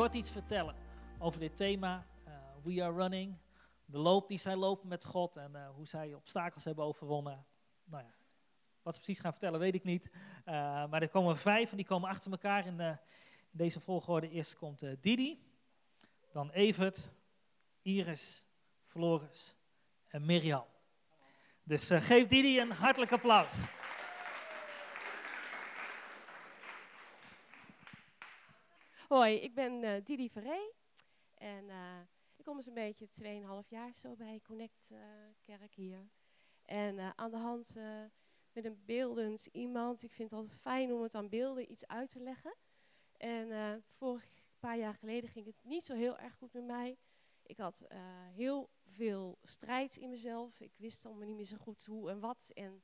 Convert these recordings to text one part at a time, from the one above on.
kort iets vertellen over dit thema. We are running. De loop die zij lopen met God en hoe zij obstakels hebben overwonnen. Nou ja, wat ze precies gaan vertellen, weet ik niet. maar er komen vijf en die komen achter elkaar in, in deze volgorde. Eerst komt Didi, dan Evert, Iris, Floris en Mirjam. Dus geef Didi een hartelijk applaus. Hoi, ik ben uh, Didi Verree. En uh, ik kom eens een beetje 2,5 jaar zo bij Connect Kerk hier. En aan de hand met een beeldend iemand. Ik vind het altijd fijn om het aan beelden iets uit te leggen. En vorig paar jaar geleden ging het niet zo heel erg goed met mij. Ik had heel veel strijd in mezelf. Ik wist allemaal niet meer zo goed hoe en wat. En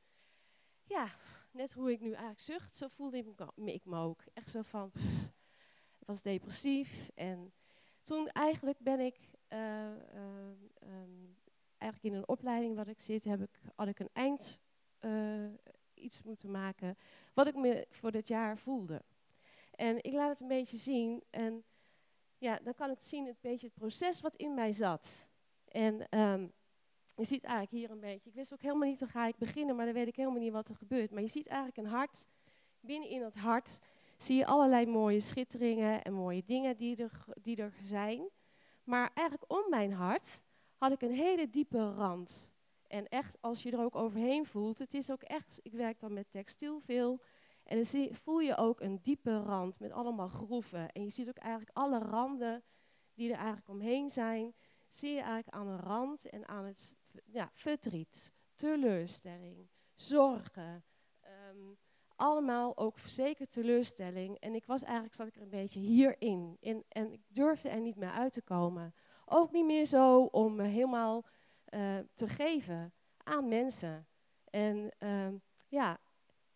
ja, net hoe ik nu eigenlijk zucht, zo voelde ik me, ik ook. Echt zo van, was depressief. En toen eigenlijk ben ik, uh, uh, um, eigenlijk in een opleiding wat ik zit, heb ik, had ik een eind iets moeten maken wat ik me voor dit jaar voelde. En ik laat het een beetje zien. En ja, dan kan ik zien het beetje het proces wat in mij zat. En um, je ziet eigenlijk hier een beetje, ik wist ook helemaal niet, dan ga ik beginnen, maar dan weet ik helemaal niet wat er gebeurt. Maar je ziet eigenlijk een hart, binnen in het hart zie je allerlei mooie schitteringen en mooie dingen die er, die er zijn. Maar eigenlijk om mijn hart had ik een hele diepe rand. En echt, als je er ook overheen voelt, het is ook echt, ik werk dan met textiel veel, en dan voel je ook een diepe rand met allemaal groeven. En je ziet ook eigenlijk alle randen die er eigenlijk omheen zijn, zie je eigenlijk aan de rand en aan het ja, verdriet, teleurstelling, zorgen. Ehm, allemaal ook zeker teleurstelling. En ik was eigenlijk, zat ik er een beetje hierin. In, en ik durfde er niet meer uit te komen. Ook niet meer zo om me helemaal uh, te geven aan mensen. En um, ja,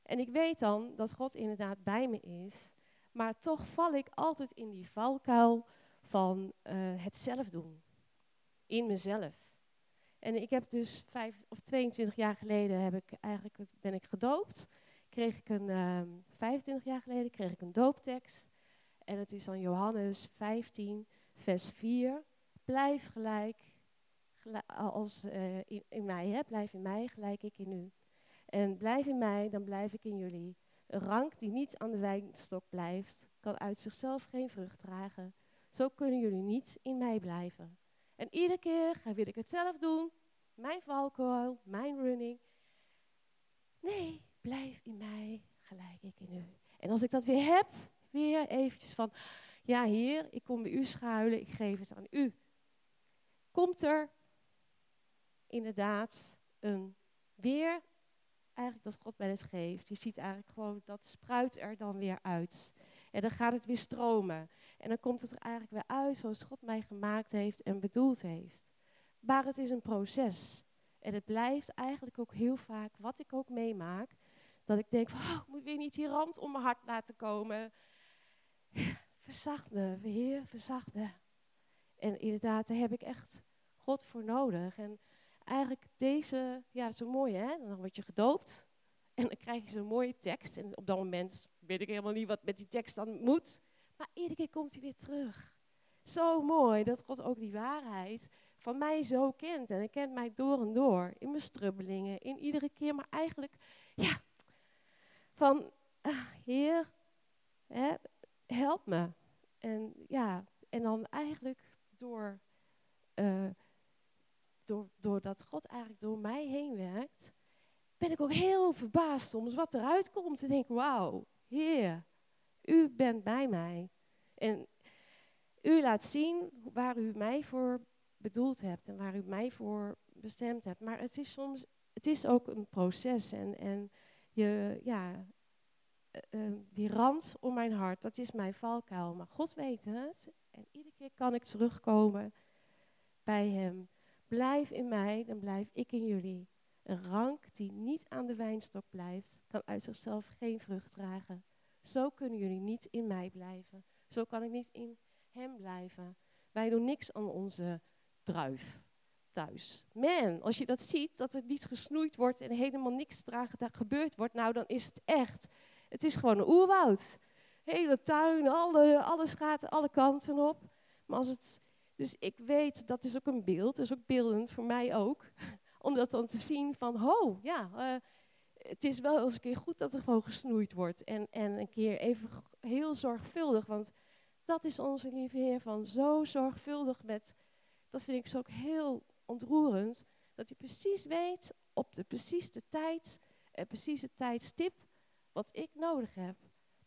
en ik weet dan dat God inderdaad bij me is, maar toch val ik altijd in die valkuil van uh, het zelf doen. In mezelf. En ik heb dus vijf of 22 jaar geleden heb ik eigenlijk, ben ik gedoopt. Kreeg ik een, uh, ehm, 25 jaar geleden kreeg ik een dooptekst. En het is dan Johannes 15, vers 4. Blijf gelijk als in, in, mij, hè? blijf in mij, gelijk ik in u. En blijf in mij, dan blijf ik in jullie. Een rank die niet aan de wijnstok blijft, kan uit zichzelf geen vrucht dragen. Zo kunnen jullie niet in mij blijven. En iedere keer wil ik het zelf doen. Mijn valkuil, mijn running. Nee, blijf in mij, gelijk ik in u. En als ik dat weer heb, weer eventjes van, ja heer, ik kom bij u schuilen, ik geef het aan u. Komt er inderdaad een weer eigenlijk dat God mij het geeft. Je ziet eigenlijk gewoon, dat spruit er dan weer uit. En dan gaat het weer stromen. En dan komt het er eigenlijk weer uit zoals God mij gemaakt heeft en bedoeld heeft. Maar het is een proces. En het blijft eigenlijk ook heel vaak, wat ik ook meemaak, dat ik denk van, oh, ik moet weer niet die rand om mijn hart laten komen. Verzacht me, Heer, verzacht me. En inderdaad, daar heb ik echt God voor nodig. En eigenlijk deze, ja, zo mooi hè, dan word je gedoopt en dan krijg je zo'n mooie tekst. En op dat moment weet ik helemaal niet wat met die tekst dan moet. Maar iedere keer komt hij weer terug. Zo mooi dat God ook die waarheid van mij zo kent. En hij kent mij door en door. In mijn strubbelingen, in iedere keer. Maar eigenlijk, ja, van, ah, Heer, hè, help me. En ja, en dan eigenlijk door uh, doordat God eigenlijk door mij heen werkt, ben ik ook heel verbaasd soms wat eruit komt. En denk, wauw, Heer, u bent bij mij. En u laat zien waar u mij voor bedoeld hebt en waar u mij voor bestemd hebt. Maar het is soms, het is ook een proces. En, en je, ja, uh, die rand om mijn hart, dat is mijn valkuil. Maar God weet het. En iedere keer kan ik terugkomen bij Hem. Blijf in mij, dan blijf ik in jullie. Een rank die niet aan de wijnstok blijft, kan uit zichzelf geen vrucht dragen. Zo kunnen jullie niet in mij blijven. Zo kan ik niet in hem blijven. Wij doen niks aan onze druif thuis. Man, als je dat ziet, dat er niet gesnoeid wordt en helemaal niks daar gebeurd wordt, nou dan is het echt. Het is gewoon een oerwoud. hele tuin, alle, alles gaat alle kanten op. Maar als het, dus ik weet, dat is ook een beeld, dat is ook beeldend voor mij ook. Om dat dan te zien van, ho, ja, uh, het is wel eens een keer goed dat er gewoon gesnoeid wordt. En, en een keer even heel zorgvuldig, want dat is onze lieve Heer van zo zorgvuldig met, dat vind ik zo ook heel ontroerend, dat hij precies weet op de precieze tijd, en precieze tijdstip, wat ik nodig heb.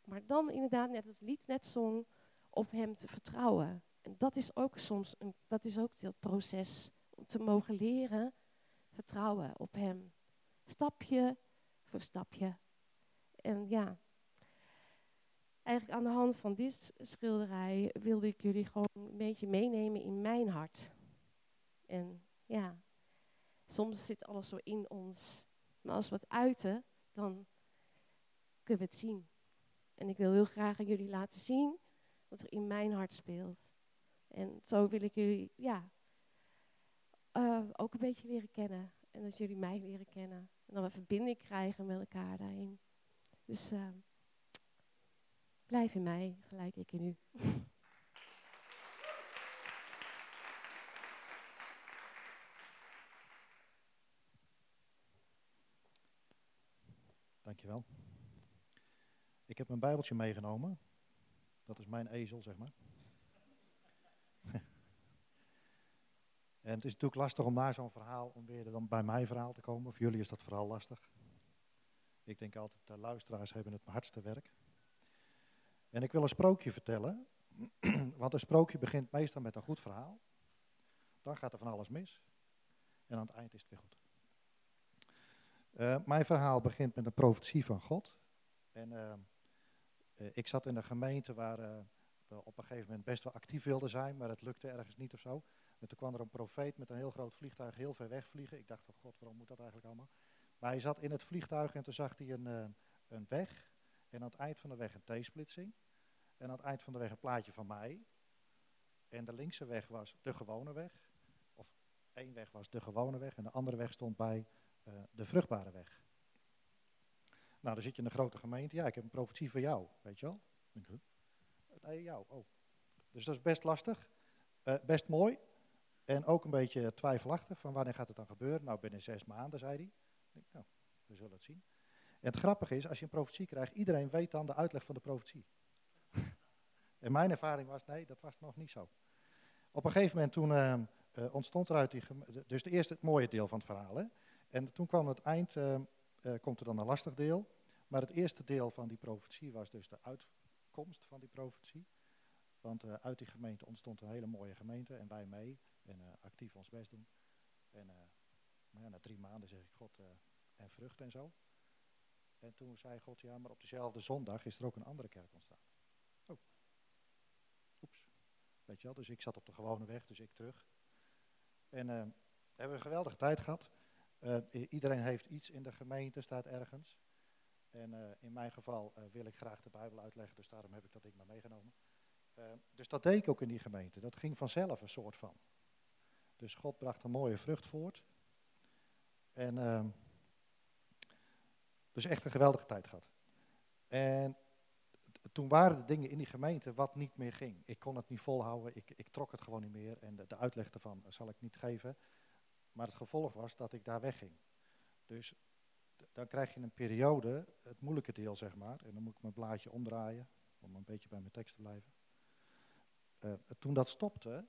Maar dan inderdaad, net het lied net zong, op hem te vertrouwen. En dat is ook soms, een, dat is ook het proces om te mogen leren vertrouwen op hem. Stapje voor stapje. En ja, eigenlijk aan de hand van dit schilderij wilde ik jullie gewoon een beetje meenemen in mijn hart. En ja, soms zit alles zo in ons. Maar als we het uiten, dan kunnen we het zien. En ik wil heel graag aan jullie laten zien wat er in mijn hart speelt. En zo wil ik jullie ja, uh, ook een beetje leren kennen. En dat jullie mij leren kennen. En dan we verbinding krijgen met elkaar daarin. Dus uh, blijf in mij, gelijk ik in u. Dankjewel. Ik heb mijn Bijbeltje meegenomen. Dat is mijn ezel, zeg maar. en het is natuurlijk lastig om na zo'n verhaal, om weer dan bij mijn verhaal te komen. Voor jullie is dat vooral lastig. Ik denk altijd, de luisteraars hebben het hardste werk. En ik wil een sprookje vertellen. Want een sprookje begint meestal met een goed verhaal. Dan gaat er van alles mis. En aan het eind is het weer goed. Uh, mijn verhaal begint met een profetie van God. En uh, uh, ik zat in een gemeente waar we op een gegeven moment best wel actief wilden zijn, maar het lukte ergens niet of zo. En toen kwam er een profeet met een heel groot vliegtuig heel ver weg vliegen. Ik dacht, oh god, waarom moet dat eigenlijk allemaal? Maar hij zat in het vliegtuig en toen zag hij een, een weg. En aan het eind van de weg een T-splitsing. En aan het eind van de weg een plaatje van mij. En de linkse weg was de gewone weg. Of één weg was de gewone weg en de andere weg stond bij uh, de vruchtbare weg. Nou, dan zit je in een grote gemeente. Ja, ik heb een profetie voor jou, weet je wel. Nee, jou, oh. Dus dat is best lastig. Uh, best mooi. En ook een beetje twijfelachtig van wanneer gaat het dan gebeuren. Nou, binnen zes maanden, zei hij. Denk, nou, we zullen het zien. En het grappige is, als je een profetie krijgt, iedereen weet dan de uitleg van de profetie. en mijn ervaring was, nee, dat was nog niet zo. Op een gegeven moment toen uh, uh, ontstond er uit die... Dus de eerste, het mooie deel van het verhaal, hè. En toen kwam het eind, uh, uh, komt er dan een lastig deel. Maar het eerste deel van die profetie was dus de uitkomst van die profetie. Want uh, uit die gemeente ontstond een hele mooie gemeente en wij mee. En actief ons best doen. En ja, na drie maanden zeg ik God en vrucht en zo. En toen zei God, ja, maar op dezelfde zondag is er ook een andere kerk ontstaan. Oh, oeps. Weet je wel, dus ik zat op de gewone weg, dus ik terug. En hebben we een geweldige tijd gehad. Uh, iedereen heeft iets in de gemeente, staat ergens. En uh, in mijn geval uh, wil ik graag de Bijbel uitleggen, dus daarom heb ik dat ding maar meegenomen. dus dat deed ik ook in die gemeente. Dat ging vanzelf een soort van. Dus God bracht een mooie vrucht voort. En ehm, dus echt een geweldige tijd gehad. En toen waren de dingen in die gemeente wat niet meer ging. Ik kon het niet volhouden, ik, ik trok het gewoon niet meer. En de, de uitleg ervan zal ik niet geven. Maar het gevolg was dat ik daar wegging. Dus dan krijg je een periode, het moeilijke deel zeg maar, en dan moet ik mijn blaadje omdraaien om een beetje bij mijn tekst te blijven. Uh, toen dat stopte,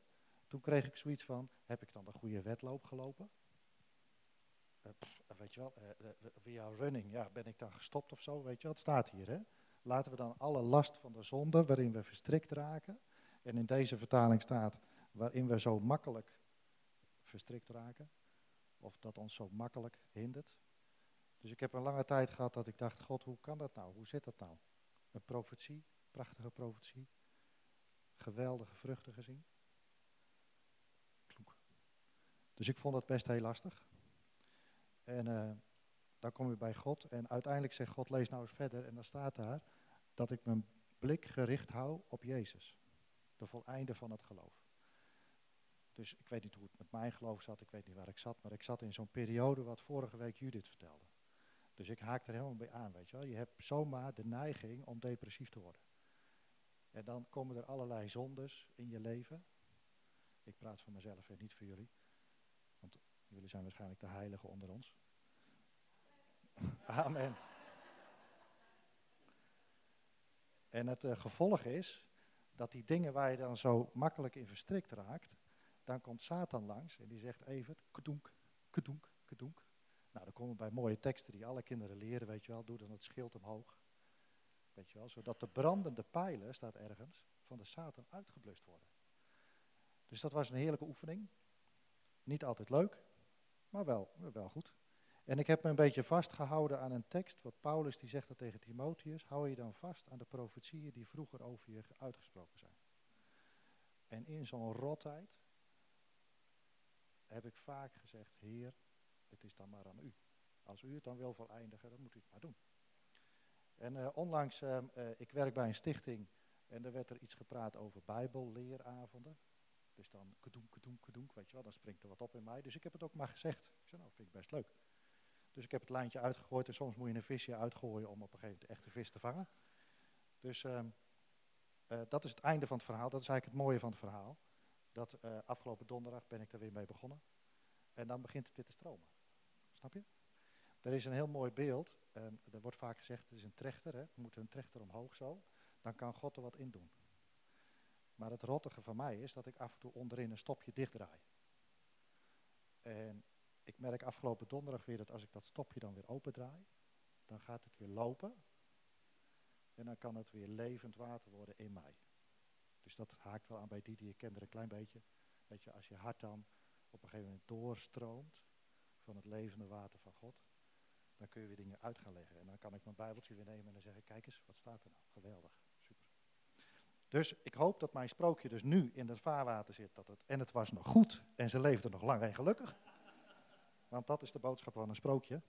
toen kreeg ik zoiets van, heb ik dan de goede wedloop gelopen? Uh, pff, weet je wel, via running, ja, ben ik dan gestopt of zo? Weet je het staat hier hè. Laten we dan alle last van de zonde waarin we verstrikt raken, en in deze vertaling staat, waarin we zo makkelijk verstrikt raken. Of dat ons zo makkelijk hindert. Dus ik heb een lange tijd gehad dat ik dacht, God, hoe kan dat nou? Hoe zit dat nou? Een profetie, prachtige profetie. Geweldige vruchten gezien. Kloek. Dus ik vond dat best heel lastig. En uh, dan kom je bij God en uiteindelijk zegt God, lees nou eens verder. En dan staat daar dat ik mijn blik gericht hou op Jezus. De voleinde van het geloof. Dus ik weet niet hoe het met mijn geloof zat, ik weet niet waar ik zat, maar ik zat in zo'n periode wat vorige week Judith vertelde. Dus ik haak er helemaal bij aan, weet je wel. Je hebt zomaar de neiging om depressief te worden. En dan komen er allerlei zondes in je leven. Ik praat voor mezelf en niet voor jullie. Want jullie zijn waarschijnlijk de heiligen onder ons. Amen. En het uh, gevolg is dat die dingen waar je dan zo makkelijk in verstrikt raakt, dan komt Satan langs en die zegt even, kedoenk, kedoenk, kedoenk. Nou, dan komen we bij mooie teksten die alle kinderen leren, weet je wel. Doe dan het schild omhoog. Weet je wel, zodat de brandende pijlen, staat ergens, van de Satan uitgeblust worden. Dus dat was een heerlijke oefening. Niet altijd leuk, maar wel, wel goed. En ik heb me een beetje vastgehouden aan een tekst, wat Paulus die zegt tegen Timotheus, hou je dan vast aan de profetieën die vroeger over je uitgesproken zijn. En in zo'n rotheid heb ik vaak gezegd, Heer, het is dan maar aan u. Als u het dan wil voleindigen, dan moet u het maar doen. En uh, onlangs, uh, uh, ik werk bij een stichting en er werd er iets gepraat over bijbelleeravonden. Dus dan kedoenk, kedoenk, kedoenk, weet je wel, dan springt er wat op in mij. Dus ik heb het ook maar gezegd. Ik zei, nou, vind ik best leuk. Dus ik heb het lijntje uitgegooid en soms moet je een visje uitgooien om op een gegeven moment echte vis te vangen. Dus ehm, dat is het einde van het verhaal. Dat is eigenlijk het mooie van het verhaal. Dat afgelopen donderdag ben ik er weer mee begonnen. En dan begint het weer te stromen. Snap je? Er is een heel mooi beeld. Um, er wordt vaak gezegd, het is een trechter. Hè? We moeten een trechter omhoog zo. Dan kan God er wat in doen. Maar het rottige van mij is dat ik af en toe onderin een stopje dichtdraai. En ik merk afgelopen donderdag weer dat als ik dat stopje dan weer opendraai, dan gaat het weer lopen. En dan kan het weer levend water worden in mij. Dus dat haakt wel aan bij die die je kent er een klein beetje. Weet je, als je hart dan op een gegeven moment doorstroomt van het levende water van God, dan kun je weer dingen uit gaan leggen. En dan kan ik mijn bijbeltje weer nemen en dan zeg ik, kijk eens, wat staat er nou? Geweldig, super. Dus ik hoop dat mijn sprookje dus nu in het vaarwater zit. Dat het, en het was nog goed en ze leefde nog lang en gelukkig. Want dat is de boodschap van een sprookje.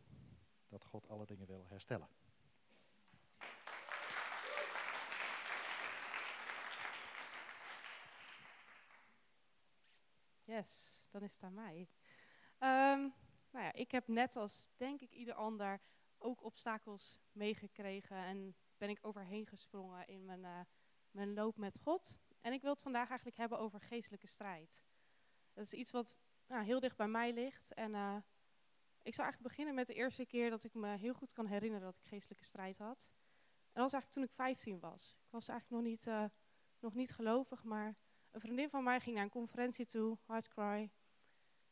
Dat God alle dingen wil herstellen. Yes, dan is het aan mij. Um, nou ja, ik heb net als denk ik ieder ander ook obstakels meegekregen en ben ik overheen gesprongen in mijn, uh, mijn loop met God. En ik wil het vandaag eigenlijk hebben over geestelijke strijd. Dat is iets wat nou, heel dicht bij mij ligt. En uh, ik zou eigenlijk beginnen met de eerste keer dat ik me heel goed kan herinneren dat ik geestelijke strijd had. En dat was eigenlijk toen ik 15 was. Ik was eigenlijk nog niet, uh, nog niet gelovig, maar een vriendin van mij ging naar een conferentie toe, Heartcry.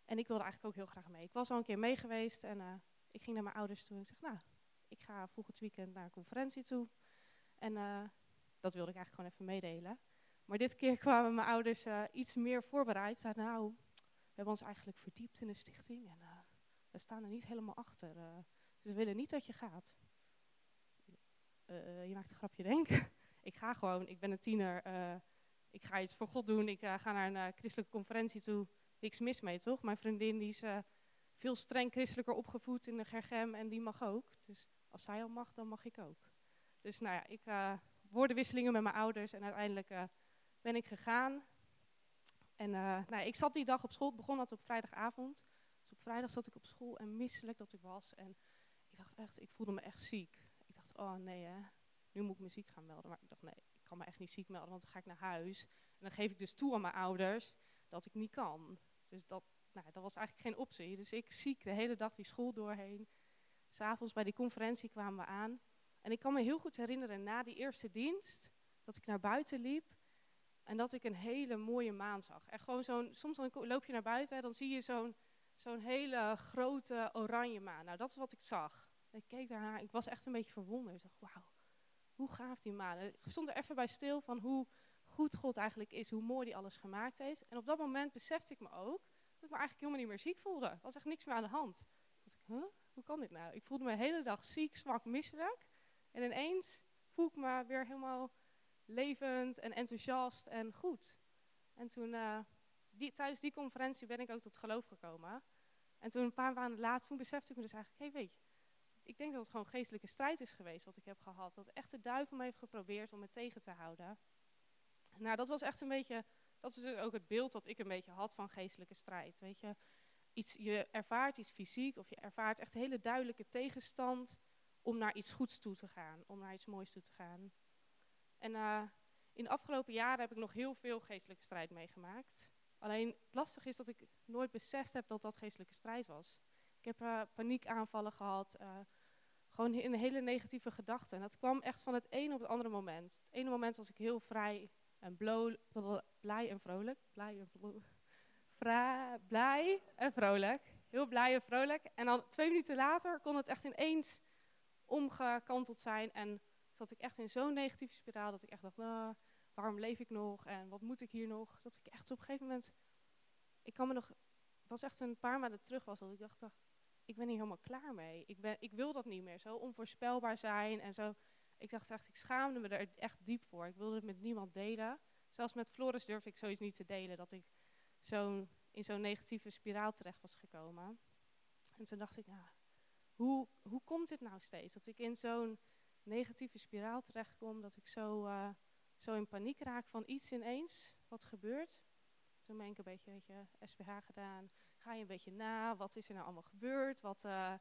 En ik wilde eigenlijk ook heel graag mee. Ik was al een keer mee geweest en uh, ik ging naar mijn ouders toe en ik zeg, nou, ik ga volgend weekend naar een conferentie toe. En uh, dat wilde ik eigenlijk gewoon even meedelen. Maar dit keer kwamen mijn ouders uh, iets meer voorbereid. Ze zeiden, nou, we hebben ons eigenlijk verdiept in de stichting en we staan er niet helemaal achter. dus we willen niet dat je gaat. je maakt een grapje, denk ik. ga gewoon, ik ben een tiener, ik ga iets voor God doen. Ik ga naar een christelijke conferentie toe niks mis mee, toch? Mijn vriendin die is uh, veel streng christelijker opgevoed in de Gergem en die mag ook. Dus als zij al mag, dan mag ik ook. Dus nou ja, ik woordenwisselingen met mijn ouders en uiteindelijk ben ik gegaan. En nou, ik zat die dag op school, begon dat op vrijdagavond. Dus op vrijdag zat ik op school en misselijk dat ik was. En ik dacht echt, ik voelde me echt ziek. Ik dacht, oh nee hè, nu moet ik me ziek gaan melden. Maar ik dacht, nee, kan me echt niet ziek melden, want dan ga ik naar huis. En dan geef ik dus toe aan mijn ouders dat ik niet kan. Dus dat, nou, dat was eigenlijk geen optie. Dus ik ziek de hele dag die school doorheen. S'avonds bij die conferentie kwamen we aan. En ik kan me heel goed herinneren, na die eerste dienst, dat ik naar buiten liep. En dat ik een hele mooie maan zag. En gewoon zo'n, soms dan loop je naar buiten en dan zie je zo'n zo'n hele grote oranje maan. Nou, dat is wat ik zag. ik keek daarnaar, ik was echt een beetje verwonderd. Ik dacht, wauw, hoe gaaf die maan. ik stond er even bij stil van hoe goed God eigenlijk is, hoe mooi die alles gemaakt heeft. En op dat moment besefte ik me ook dat ik me eigenlijk helemaal niet meer ziek voelde. Er was echt niks meer aan de hand. Ik, huh? Hoe kan dit nou? Ik voelde me de hele dag ziek, zwak, misselijk. En ineens voel ik me weer helemaal levend en enthousiast en goed. En toen, uh, die, tijdens die conferentie ben ik ook tot geloof gekomen. En toen een paar maanden later, toen besefte ik me dus eigenlijk, hey, weet je, ik denk dat het gewoon geestelijke strijd is geweest wat ik heb gehad. Dat echt de duivel me heeft geprobeerd om me tegen te houden. Nou, dat was echt een beetje, dat is dus ook het beeld dat ik een beetje had van geestelijke strijd. Weet je, iets, je ervaart iets fysiek of je ervaart echt hele duidelijke tegenstand om naar iets goeds toe te gaan, om naar iets moois toe te gaan. En uh, in de afgelopen jaren heb ik nog heel veel geestelijke strijd meegemaakt. Alleen het lastige is dat ik nooit beseft heb dat dat geestelijke strijd was. Ik heb uh, paniekaanvallen gehad, uh, gewoon een hele negatieve gedachten. En dat kwam echt van het ene op het andere moment. Het ene moment was ik heel vrij en blij en vrolijk. Blij en, vra, blij en vrolijk. Heel blij en vrolijk. En dan twee minuten later kon het echt ineens omgekanteld zijn. En zat ik echt in zo'n negatieve spiraal dat ik echt dacht, nou, waarom leef ik nog en wat moet ik hier nog? Dat ik echt op een gegeven moment, ik kan me nog, was echt een paar maanden terug was dat ik dacht, ik ben hier helemaal klaar mee. Ik, ben, ik wil dat niet meer, zo onvoorspelbaar zijn en zo. Ik dacht echt, ik schaamde me er echt diep voor. Ik wilde het met niemand delen. Zelfs met Floris durfde ik zoiets niet te delen, dat ik zo in zo'n negatieve spiraal terecht was gekomen. En toen dacht ik, nou, hoe, hoe komt dit nou steeds? Dat ik in zo'n negatieve spiraal terechtkom, dat ik zo, uh, zo in paniek raak van iets ineens, wat gebeurt. Toen ben ik een beetje, weet je, SPH gedaan. Ga je een beetje na, wat is er nou allemaal gebeurd? Wat, uh,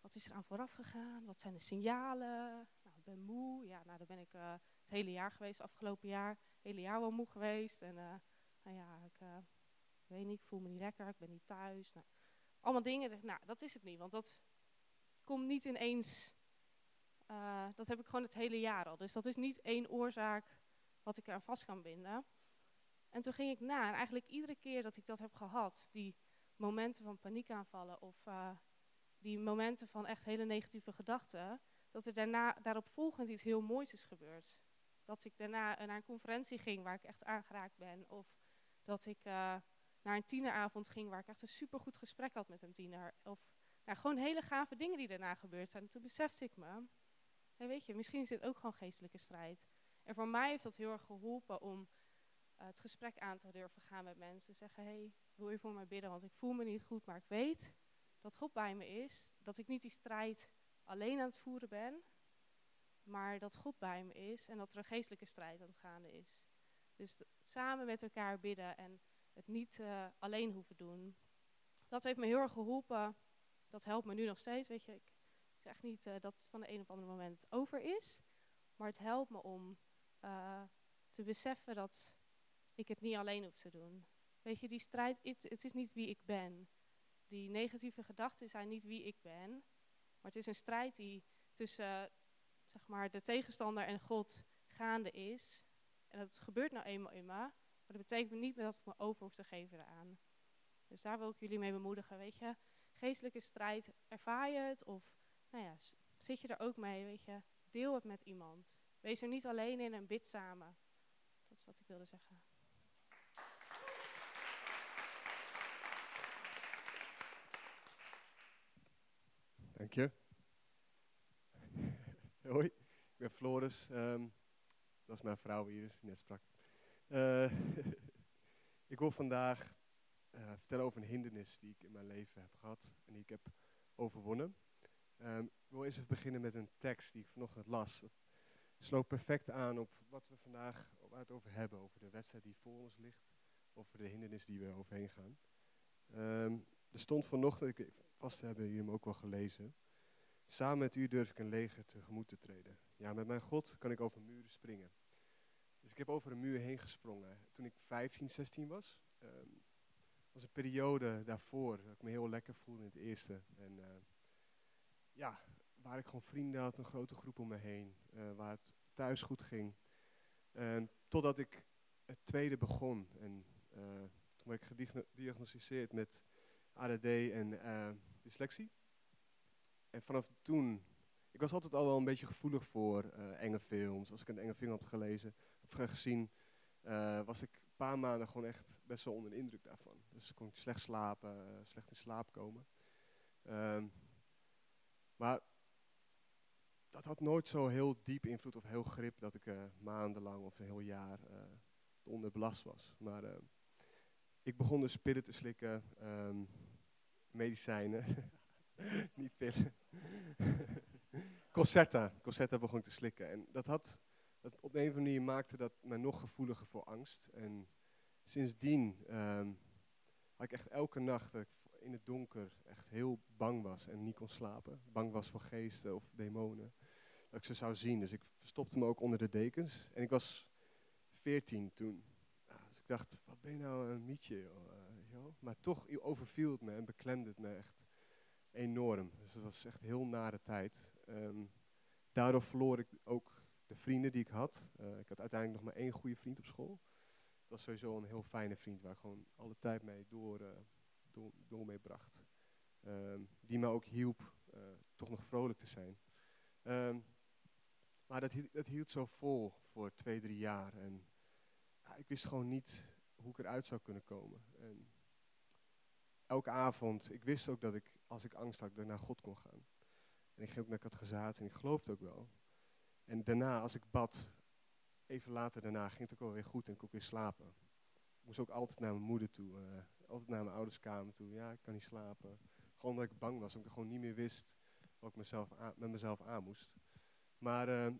wat is er aan vooraf gegaan? Wat zijn de signalen? Nou, ik ben moe. Ja, nou, dan ben ik uh, het hele jaar geweest, afgelopen jaar. Het hele jaar wel moe geweest. En nou ja, ik weet niet, ik voel me niet lekker, ik ben niet thuis. Nou, allemaal dingen. Nou, dat is het niet, want dat komt niet ineens. Dat heb ik gewoon het hele jaar al. Dus dat is niet één oorzaak wat ik er vast kan binden. En toen ging ik na. En eigenlijk iedere keer dat ik dat heb gehad, die momenten van paniekaanvallen of uh, die momenten van echt hele negatieve gedachten, dat er daarna, daarop volgend iets heel moois is gebeurd. Dat ik daarna naar een conferentie ging waar ik echt aangeraakt ben. Of dat ik uh, naar een tieneravond ging waar ik echt een supergoed gesprek had met een tiener. Of nou, gewoon hele gave dingen die daarna gebeurd zijn. En toen besefte ik me, weet je, misschien is dit ook gewoon geestelijke strijd. En voor mij heeft dat heel erg geholpen om het gesprek aan te durven gaan met mensen. Zeggen, hey, wil je voor mij bidden? Want ik voel me niet goed, maar ik weet dat God bij me is. Dat ik niet die strijd alleen aan het voeren ben, maar dat God bij me is en dat er een geestelijke strijd aan het gaande is. Dus samen met elkaar bidden en het niet uh, alleen hoeven doen. Dat heeft me heel erg geholpen. Dat helpt me nu nog steeds. Weet je, ik zeg niet uh, dat het van de een op andere moment over is. Maar het helpt me om te beseffen dat ik het niet alleen hoef te doen. Weet je, die strijd, het, is niet wie ik ben. Die negatieve gedachten zijn niet wie ik ben. Maar het is een strijd die tussen zeg maar, de tegenstander en God gaande is. En dat gebeurt nou eenmaal in me. Maar dat betekent niet dat ik me over hoef te geven eraan. Dus daar wil ik jullie mee bemoedigen, weet je. Geestelijke strijd, ervaar je het? Of nou ja, zit je er ook mee, weet je. Deel het met iemand. Wees er niet alleen in en bid samen. Dat is wat ik wilde zeggen. Dank je. Hoi, ik ben Floris. Um, dat is mijn vrouw hier, die net sprak. Uh, ik wil vandaag uh, vertellen over een hindernis die ik in mijn leven heb gehad en die ik heb overwonnen. Um, ik wil eerst even beginnen met een tekst die ik vanochtend las. Het sloot perfect aan op wat we vandaag over hebben, over de wedstrijd die voor ons ligt, over de hindernis die we overheen gaan. Um, er stond vanochtend, ik, vast hebben jullie hem ook wel gelezen. Samen met u durf ik een leger tegemoet te treden. Ja, met mijn God kan ik over muren springen. Dus ik heb over een muur heen gesprongen toen ik 15, 16 was. Um, was een periode daarvoor dat ik me heel lekker voelde in het eerste. En uh, ja, waar ik gewoon vrienden had, een grote groep om me heen. Uh, waar het thuis goed ging. Uh, totdat ik het tweede begon. En uh, toen werd ik gediagnosticeerd met ADD en dyslexie. En vanaf toen, ik was altijd al wel een beetje gevoelig voor enge films. Als ik een enge film had gelezen, gezien, uh, was ik een paar maanden gewoon echt best wel onder de indruk daarvan. Dus kon ik slecht slapen, uh, slecht in slaap komen. Um, maar dat had nooit zo heel diep invloed of heel grip dat ik uh, maandenlang of een heel jaar onder belast was. Maar ik begon dus pillen te slikken, um, medicijnen, niet pillen. Concerta, Concerta begon te slikken. En dat had dat op een of andere manier maakte dat me nog gevoeliger voor angst. En sindsdien um, had ik echt elke nacht dat ik in het donker echt heel bang was en niet kon slapen. Bang was voor geesten of demonen. Dat ik ze zou zien. Dus ik verstopte me ook onder de dekens. En ik was 14 toen. Dus ik dacht, wat ben je nou een mietje, joh. Maar toch overviel het me en beklemde het me echt enorm. Dus dat was echt heel nare tijd. Ehm, daardoor verloor ik ook de vrienden die ik had. Eh, ik had uiteindelijk nog maar één goede vriend op school. Dat was sowieso een heel fijne vriend waar ik gewoon alle tijd mee door, eh, door, door mee bracht. Ehm, die me ook hielp eh, toch nog vrolijk te zijn. Ehm, maar dat, hield- dat hield zo vol voor twee, drie jaar. En ja, ik wist gewoon niet hoe ik eruit zou kunnen komen. En elke avond, ik wist ook dat ik, als ik angst had, ik naar God kon gaan. En ik ging ook naar Katgezaat en ik geloofde ook wel. En daarna, als ik bad, even later daarna, ging het ook wel weer goed en ik kon ook weer slapen. Ik moest ook altijd naar mijn moeder toe, eh, altijd naar mijn ouders kamer toe. Ja, ik kan niet slapen. Gewoon omdat ik bang was, omdat ik gewoon niet meer wist wat ik mezelf met mezelf aan moest. Maar eh,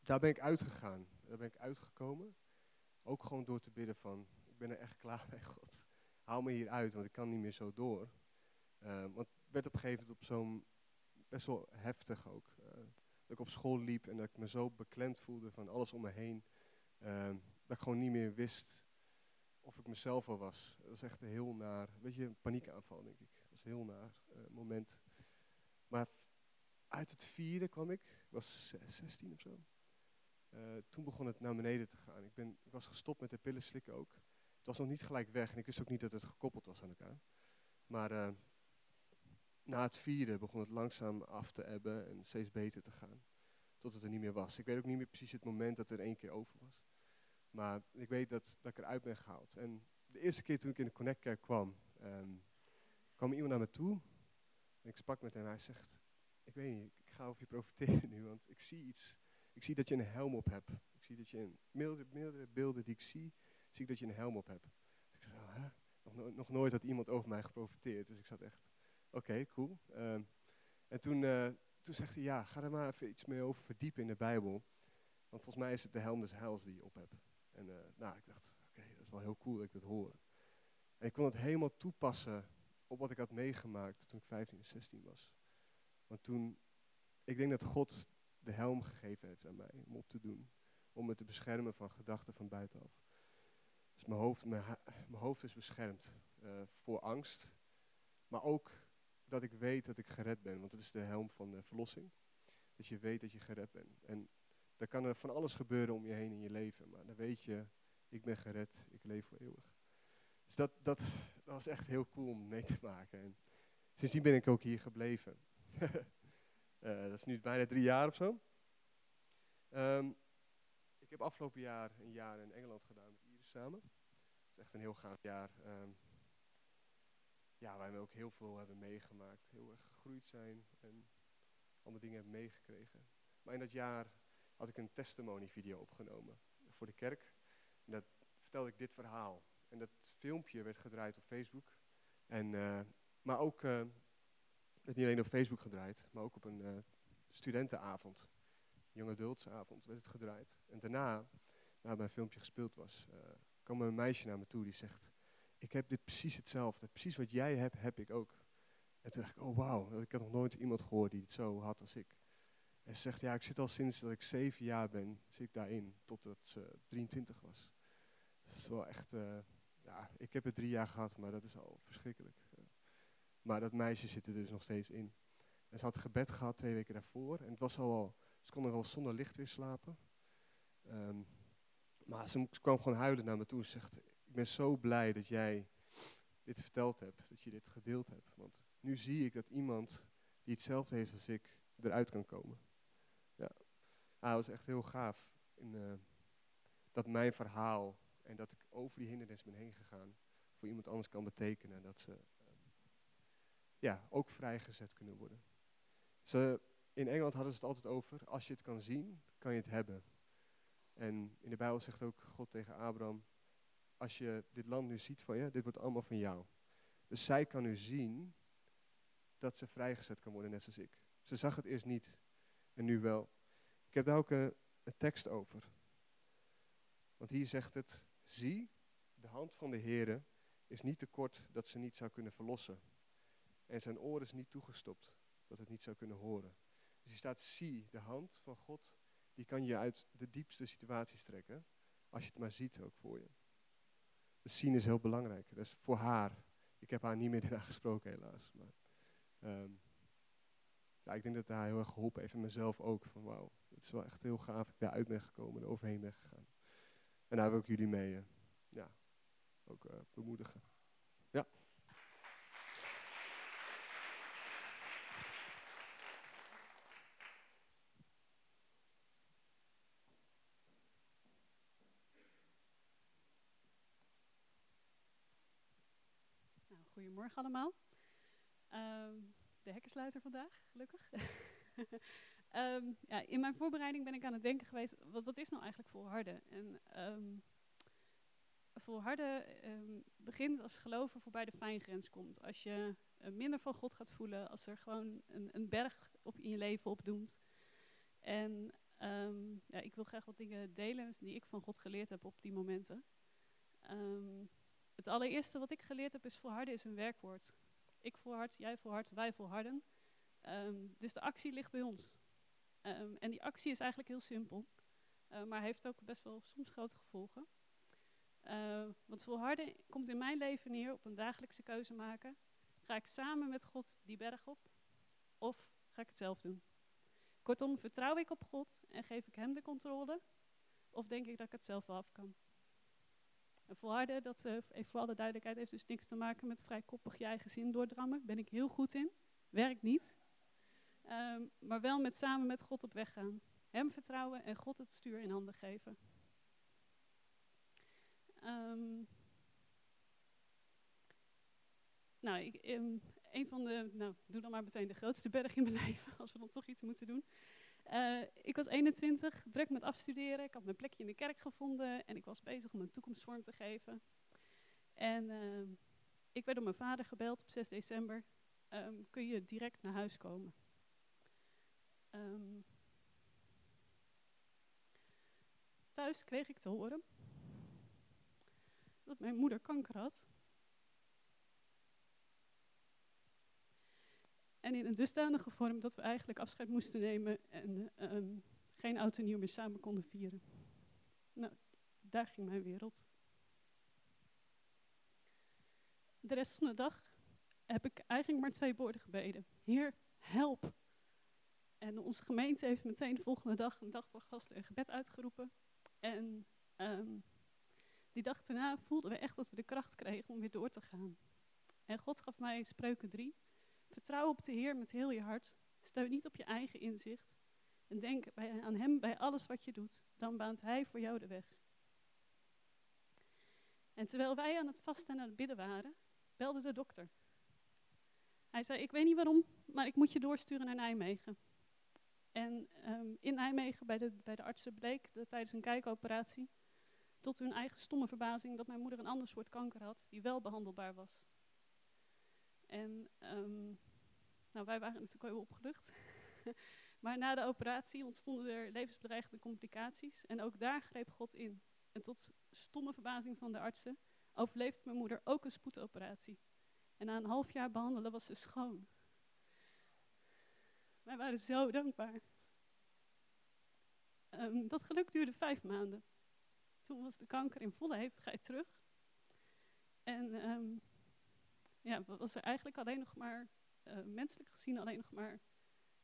daar ben ik uitgegaan. Daar ben ik uitgekomen. Ook gewoon door te bidden van, ik ben er echt klaar mee, God. Haal me hier uit, want ik kan niet meer zo door. Eh, want het werd op een gegeven moment op zo'n, best wel heftig ook. eh, dat ik op school liep en dat ik me zo beklemd voelde van alles om me heen. eh, dat ik gewoon niet meer wist of ik mezelf wel was. Dat was echt een heel naar, weet je, een paniekaanval denk ik. Dat was een heel naar moment. Maar uit het vierde kwam ik, ik was ze- 16 of zo. Toen begon het naar beneden te gaan. Ik, ben, ik was gestopt met de pillen slikken ook. Het was nog niet gelijk weg en ik wist ook niet dat het gekoppeld was aan elkaar. Maar eh, na het vierde begon het langzaam af te ebben en steeds beter te gaan. Tot het er niet meer was. Ik weet ook niet meer precies het moment dat er één keer over was. Maar ik weet dat, dat ik eruit ben gehaald. En de eerste keer toen ik in de Connectkerk kwam, ehm, kwam iemand naar me toe. En ik sprak met hem en hij zegt, ik weet niet, ik ga over je profiteren nu, want ik zie iets. Ik zie dat je een helm op hebt. Ik zie dat je in meerdere, meerdere beelden die ik zie, zie ik dat je een helm op hebt. Nog, no- nog nooit had iemand over mij geprofiteerd. Dus ik zat echt, oké, cool. Ehm, en toen, eh, toen zegt hij, ja, ga er maar even iets meer over verdiepen in de Bijbel. Want volgens mij is het de helm des heils die je op hebt. En eh, nou, ik dacht, oké, dat is wel heel cool dat ik dat hoor. En ik kon het helemaal toepassen op wat ik had meegemaakt toen ik 15 en 16 was. Want toen, ik denk dat God de helm gegeven heeft aan mij om op te doen. Om me te beschermen van gedachten van buitenaf. Dus mijn hoofd, mijn, hoofd is beschermd eh, voor angst. Maar ook dat ik weet dat ik gered ben. Want het is de helm van de verlossing. Dat je weet dat je gered bent. En dan kan er van alles gebeuren om je heen in je leven. Maar dan weet je, ik ben gered, ik leef voor eeuwig. Dus dat, dat, dat was echt heel cool om mee te maken. En sindsdien ben ik ook hier gebleven. Eh, dat is nu bijna drie jaar of zo. Ehm, ik heb afgelopen jaar een jaar in Engeland gedaan samen. Dat is echt een heel gaaf jaar. Ehm, ja, waar we ook heel veel hebben meegemaakt. Heel erg gegroeid zijn en allemaal dingen hebben meegekregen. Maar in dat jaar had ik een testimony video opgenomen voor de kerk. En dat vertelde ik dit verhaal. En dat filmpje werd gedraaid op Facebook. En, eh, maar ook, werd niet alleen op Facebook gedraaid, maar ook op een eh, studentenavond. Young adultsavond werd het gedraaid. En daarna, nadat mijn filmpje gespeeld was, eh, kwam een meisje naar me toe die zegt... Ik heb dit precies hetzelfde. Precies wat jij hebt, heb ik ook. En toen dacht ik, oh wauw, ik had nog nooit iemand gehoord die het zo had als ik. En ze zegt, ja, ik zit al sinds dat ik zeven jaar ben, zit ik daarin, totdat ze 23 was. Dat is wel echt, eh, ja, ik heb het drie jaar gehad, maar dat is al verschrikkelijk. Eh, maar dat meisje zit er dus nog steeds in. En ze had gebed gehad twee weken daarvoor. En het was al, ze kon er wel zonder licht weer slapen. Ehm, maar ze, kwam gewoon huilen naar me toe. Ze zegt, ik ben zo blij dat jij dit verteld hebt, dat je dit gedeeld hebt. Want nu zie ik dat iemand die hetzelfde heeft als ik, eruit kan komen. Ja, was echt heel gaaf. Eh, dat mijn verhaal en dat ik over die hindernis ben heen gegaan, voor iemand anders kan betekenen dat ze ehm, ja, ook vrijgezet kunnen worden. Ze, in Engeland hadden ze het altijd over, als je het kan zien, kan je het hebben. En in de Bijbel zegt ook God tegen Abraham, als je dit land nu ziet van je, dit wordt allemaal van jou. Dus zij kan nu zien dat ze vrijgezet kan worden, net zoals ik. Ze zag het eerst niet en nu wel. Ik heb daar ook een, tekst over. Want hier zegt het, zie, de hand van de Heere is niet te kort dat ze niet zou kunnen verlossen. En zijn oor is niet toegestopt dat het niet zou kunnen horen. Dus hier staat, zie, de hand van God, die kan je uit de diepste situaties trekken. als je het maar ziet ook voor je. Dus zien is heel belangrijk. Dat is voor haar. Ik heb haar niet meer daarna gesproken helaas. Maar, ehm, ja, ik denk dat hij heel erg geholpen heeft en mezelf ook. Van wauw, het is wel echt heel gaaf dat ik daaruit ben gekomen en overheen ben gegaan. En daar wil ik jullie mee uh, ja, ook uh, bemoedigen. Ja. Nou, goedemorgen allemaal. Um, de hekkensluiter vandaag, gelukkig. um, ja, in mijn voorbereiding ben ik aan het denken geweest, wat, wat is nou eigenlijk volharden? En um, volharden begint als geloven voorbij de fijngrens komt. Als je uh, minder van God gaat voelen, als er gewoon een, een berg op in je leven opdoemt. En ja, ik wil graag wat dingen delen die ik van God geleerd heb op die momenten. Het allereerste wat ik geleerd heb is volharden is een werkwoord. Ik volhard, jij volhard, wij volharden. Um, dus de actie ligt bij ons. Um, en die actie is eigenlijk heel simpel, uh, maar heeft ook best wel soms grote gevolgen. Uh, want volharden komt in mijn leven neer op een dagelijkse keuze maken. Ga ik samen met God die berg op of ga ik het zelf doen? Kortom, vertrouw ik op God en geef ik Hem de controle of denk ik dat ik het zelf wel af kan? En volharden, dat, uh, even alle duidelijkheid, heeft dus niks te maken met vrij koppig je eigen zin doordrammen. Ben ik heel goed in. Werkt niet. Um, maar wel met samen met God op weg gaan. Hem vertrouwen en God het stuur in handen geven. Um, nou, ik, um, een van de, nou, doe dan maar meteen de grootste berg in mijn leven, als we dan toch iets moeten doen. Uh, ik was 21, druk met afstuderen. Ik had mijn plekje in de kerk gevonden en ik was bezig om een toekomst vorm te geven. En uh, ik werd door mijn vader gebeld op 6 december. Um, kun je direct naar huis komen? Um, thuis kreeg ik te horen dat mijn moeder kanker had. En in een dusdanige vorm dat we eigenlijk afscheid moesten nemen en um, geen oud en nieuw meer samen konden vieren. Nou, daar ging mijn wereld. De rest van de dag heb ik eigenlijk maar twee woorden gebeden. Heer, help. En onze gemeente heeft meteen de volgende dag een dag voor gasten en gebed uitgeroepen. En um, die dag daarna voelden we echt dat we de kracht kregen om weer door te gaan. En God gaf mij spreuken 3. Vertrouw op de Heer met heel je hart. Steun niet op je eigen inzicht. En denk aan Hem bij alles wat je doet. Dan baant Hij voor jou de weg. En terwijl wij aan het vasten en aan het bidden waren, belde de dokter. Hij zei, ik weet niet waarom, maar ik moet je doorsturen naar Nijmegen. En um, in Nijmegen bij de, bij de artsen bleek dat tijdens een kijkoperatie, tot hun eigen stomme verbazing, dat mijn moeder een ander soort kanker had, die wel behandelbaar was. En um, nou, wij waren natuurlijk wel heel opgelucht. maar na de operatie ontstonden er levensbedreigende complicaties. En ook daar greep God in. En tot stomme verbazing van de artsen overleefde mijn moeder ook een spoedoperatie. En na een half jaar behandelen was ze schoon. Wij waren zo dankbaar. Um, dat geluk duurde vijf maanden. Toen was de kanker in volle hevigheid terug. En um, ja, was er eigenlijk alleen nog maar, uh, menselijk gezien, alleen nog maar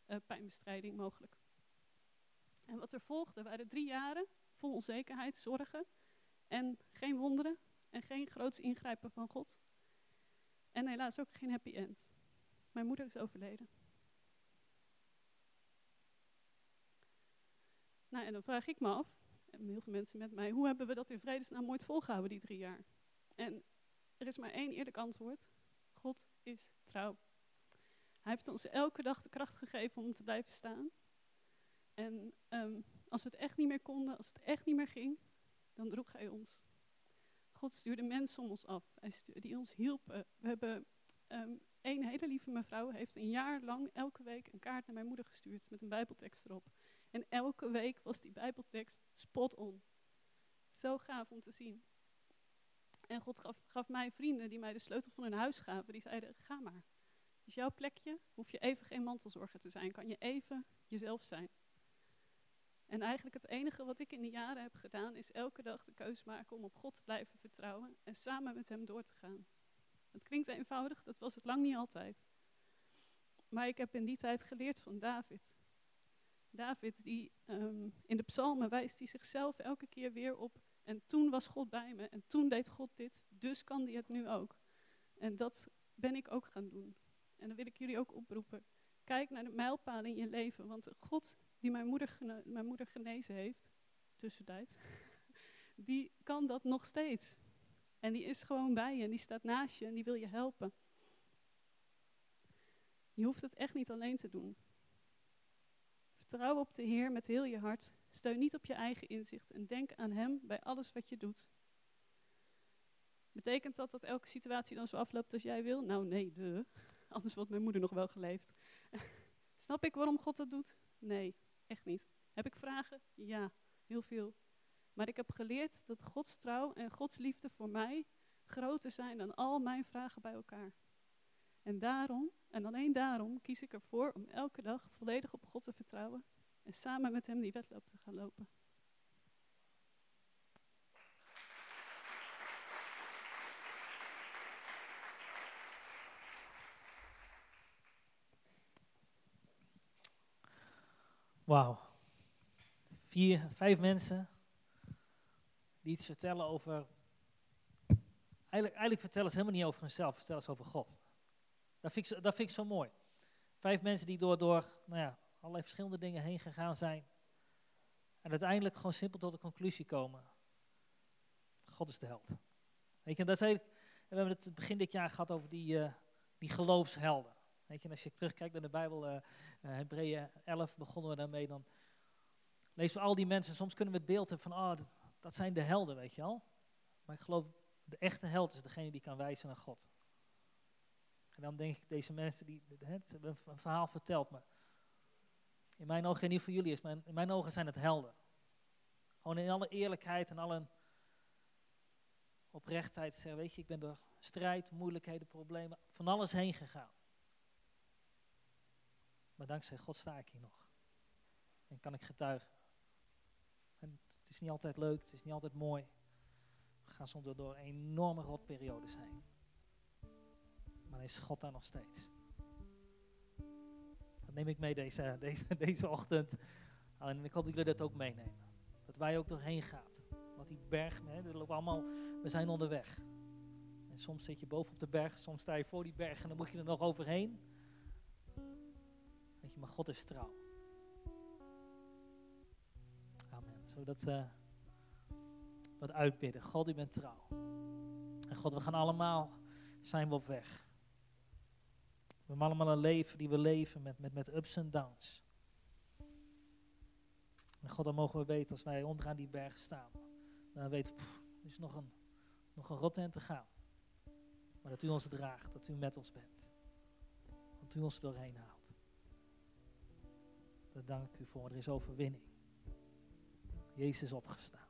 uh, pijnbestrijding mogelijk. En wat er volgde waren drie jaren vol onzekerheid, zorgen en geen wonderen en geen groots ingrijpen van God. En helaas ook geen happy end. Mijn moeder is overleden. Nou, en dan vraag ik me af, en heel veel mensen met mij, hoe hebben we dat in vredesnaam ooit volgehouden, die drie jaar? En er is maar één eerlijk antwoord. God is trouw. Hij heeft ons elke dag de kracht gegeven om te blijven staan. En um, als we het echt niet meer konden, als het echt niet meer ging, dan droeg hij ons. God stuurde mensen om ons af, hij stuurde, die ons hielpen. We hebben um, een hele lieve mevrouw, heeft een jaar lang elke week een kaart naar mijn moeder gestuurd met een bijbeltekst erop. En elke week was die bijbeltekst spot on. Zo gaaf om te zien. En God gaf, gaf, mij vrienden die mij de sleutel van hun huis gaven. Die zeiden, ga maar. Het is jouw plekje, hoef je even geen mantelzorger te zijn. Kan je even jezelf zijn. En eigenlijk het enige wat ik in die jaren heb gedaan, is elke dag de keuze maken om op God te blijven vertrouwen en samen met Hem door te gaan. Het klinkt eenvoudig, dat was het lang niet altijd. Maar ik heb in die tijd geleerd van David. David, die ehm, in de psalmen wijst hij zichzelf elke keer weer op. En toen was God bij me en toen deed God dit, dus kan hij het nu ook. En dat ben ik ook gaan doen. En dan wil ik jullie ook oproepen. Kijk naar de mijlpalen in je leven, want God die mijn moeder, mijn moeder genezen heeft, tussentijds, die kan dat nog steeds. En die is gewoon bij je en die staat naast je en die wil je helpen. Je hoeft het echt niet alleen te doen. Vertrouw op de Heer met heel je hart. Steun niet op je eigen inzicht en denk aan Hem bij alles wat je doet. Betekent dat dat elke situatie dan zo afloopt als jij wil? Nou nee, de. Anders wordt mijn moeder nog wel geleefd. Snap ik waarom God dat doet? Nee, echt niet. Heb ik vragen? Ja, heel veel. Maar ik heb geleerd dat Gods trouw en Gods liefde voor mij groter zijn dan al mijn vragen bij elkaar. En daarom, en alleen daarom, kies ik ervoor om elke dag volledig op God te vertrouwen en samen met Hem die wedloop te gaan lopen. Wauw. Vier, vijf mensen die iets vertellen over. Eigenlijk, eigenlijk vertellen ze helemaal niet over hunzelf, vertellen ze over God. Dat vind ik, dat vind ik zo mooi. Vijf mensen die door, door nou ja, allerlei verschillende dingen heen gegaan zijn. En uiteindelijk gewoon simpel tot de conclusie komen. God is de held. Weet je, dat is we hebben het begin dit jaar gehad over die, uh, die geloofshelden. Weet je, en als je terugkijkt naar de Bijbel, uh, Hebreeën 11 begonnen we daarmee, dan lezen we al die mensen. Soms kunnen we het beeld hebben van, oh, dat, zijn de helden, weet je al. Maar ik geloof, de echte held is degene die kan wijzen naar God. En dan denk ik, deze mensen, die, hebben een verhaal verteld, maar in mijn ogen, en niet voor jullie, is mijn, in mijn ogen zijn het helden. Gewoon in alle eerlijkheid en alle oprechtheid zeggen, weet je, ik ben door strijd, moeilijkheden, problemen, van alles heen gegaan. Maar dankzij God sta ik hier nog. En kan ik getuigen. En het is niet altijd leuk, het is niet altijd mooi. We gaan soms door, enorme rotperiodes heen. Maar is God daar nog steeds. Neem ik mee deze, deze, deze ochtend. En ik hoop dat jullie dat ook meenemen. Dat wij ook doorheen gaat. Want die berg, hè, we, allemaal, we zijn onderweg. En soms zit je boven op de berg, soms sta je voor die berg en dan moet je er nog overheen. Weet je, maar God is trouw. Amen. Zodat uh, wat uitbidden. God, u bent trouw. En God, we gaan allemaal, zijn we op weg. We hebben allemaal een leven die we leven met, met, met ups en downs. En God, dan mogen we weten als wij onderaan die berg staan. Dan weten we, er is nog een, nog een rot te gaan. Maar dat u ons draagt, dat u met ons bent. Dat u ons doorheen haalt. Daar dank u voor. Er is overwinning. Jezus opgestaan.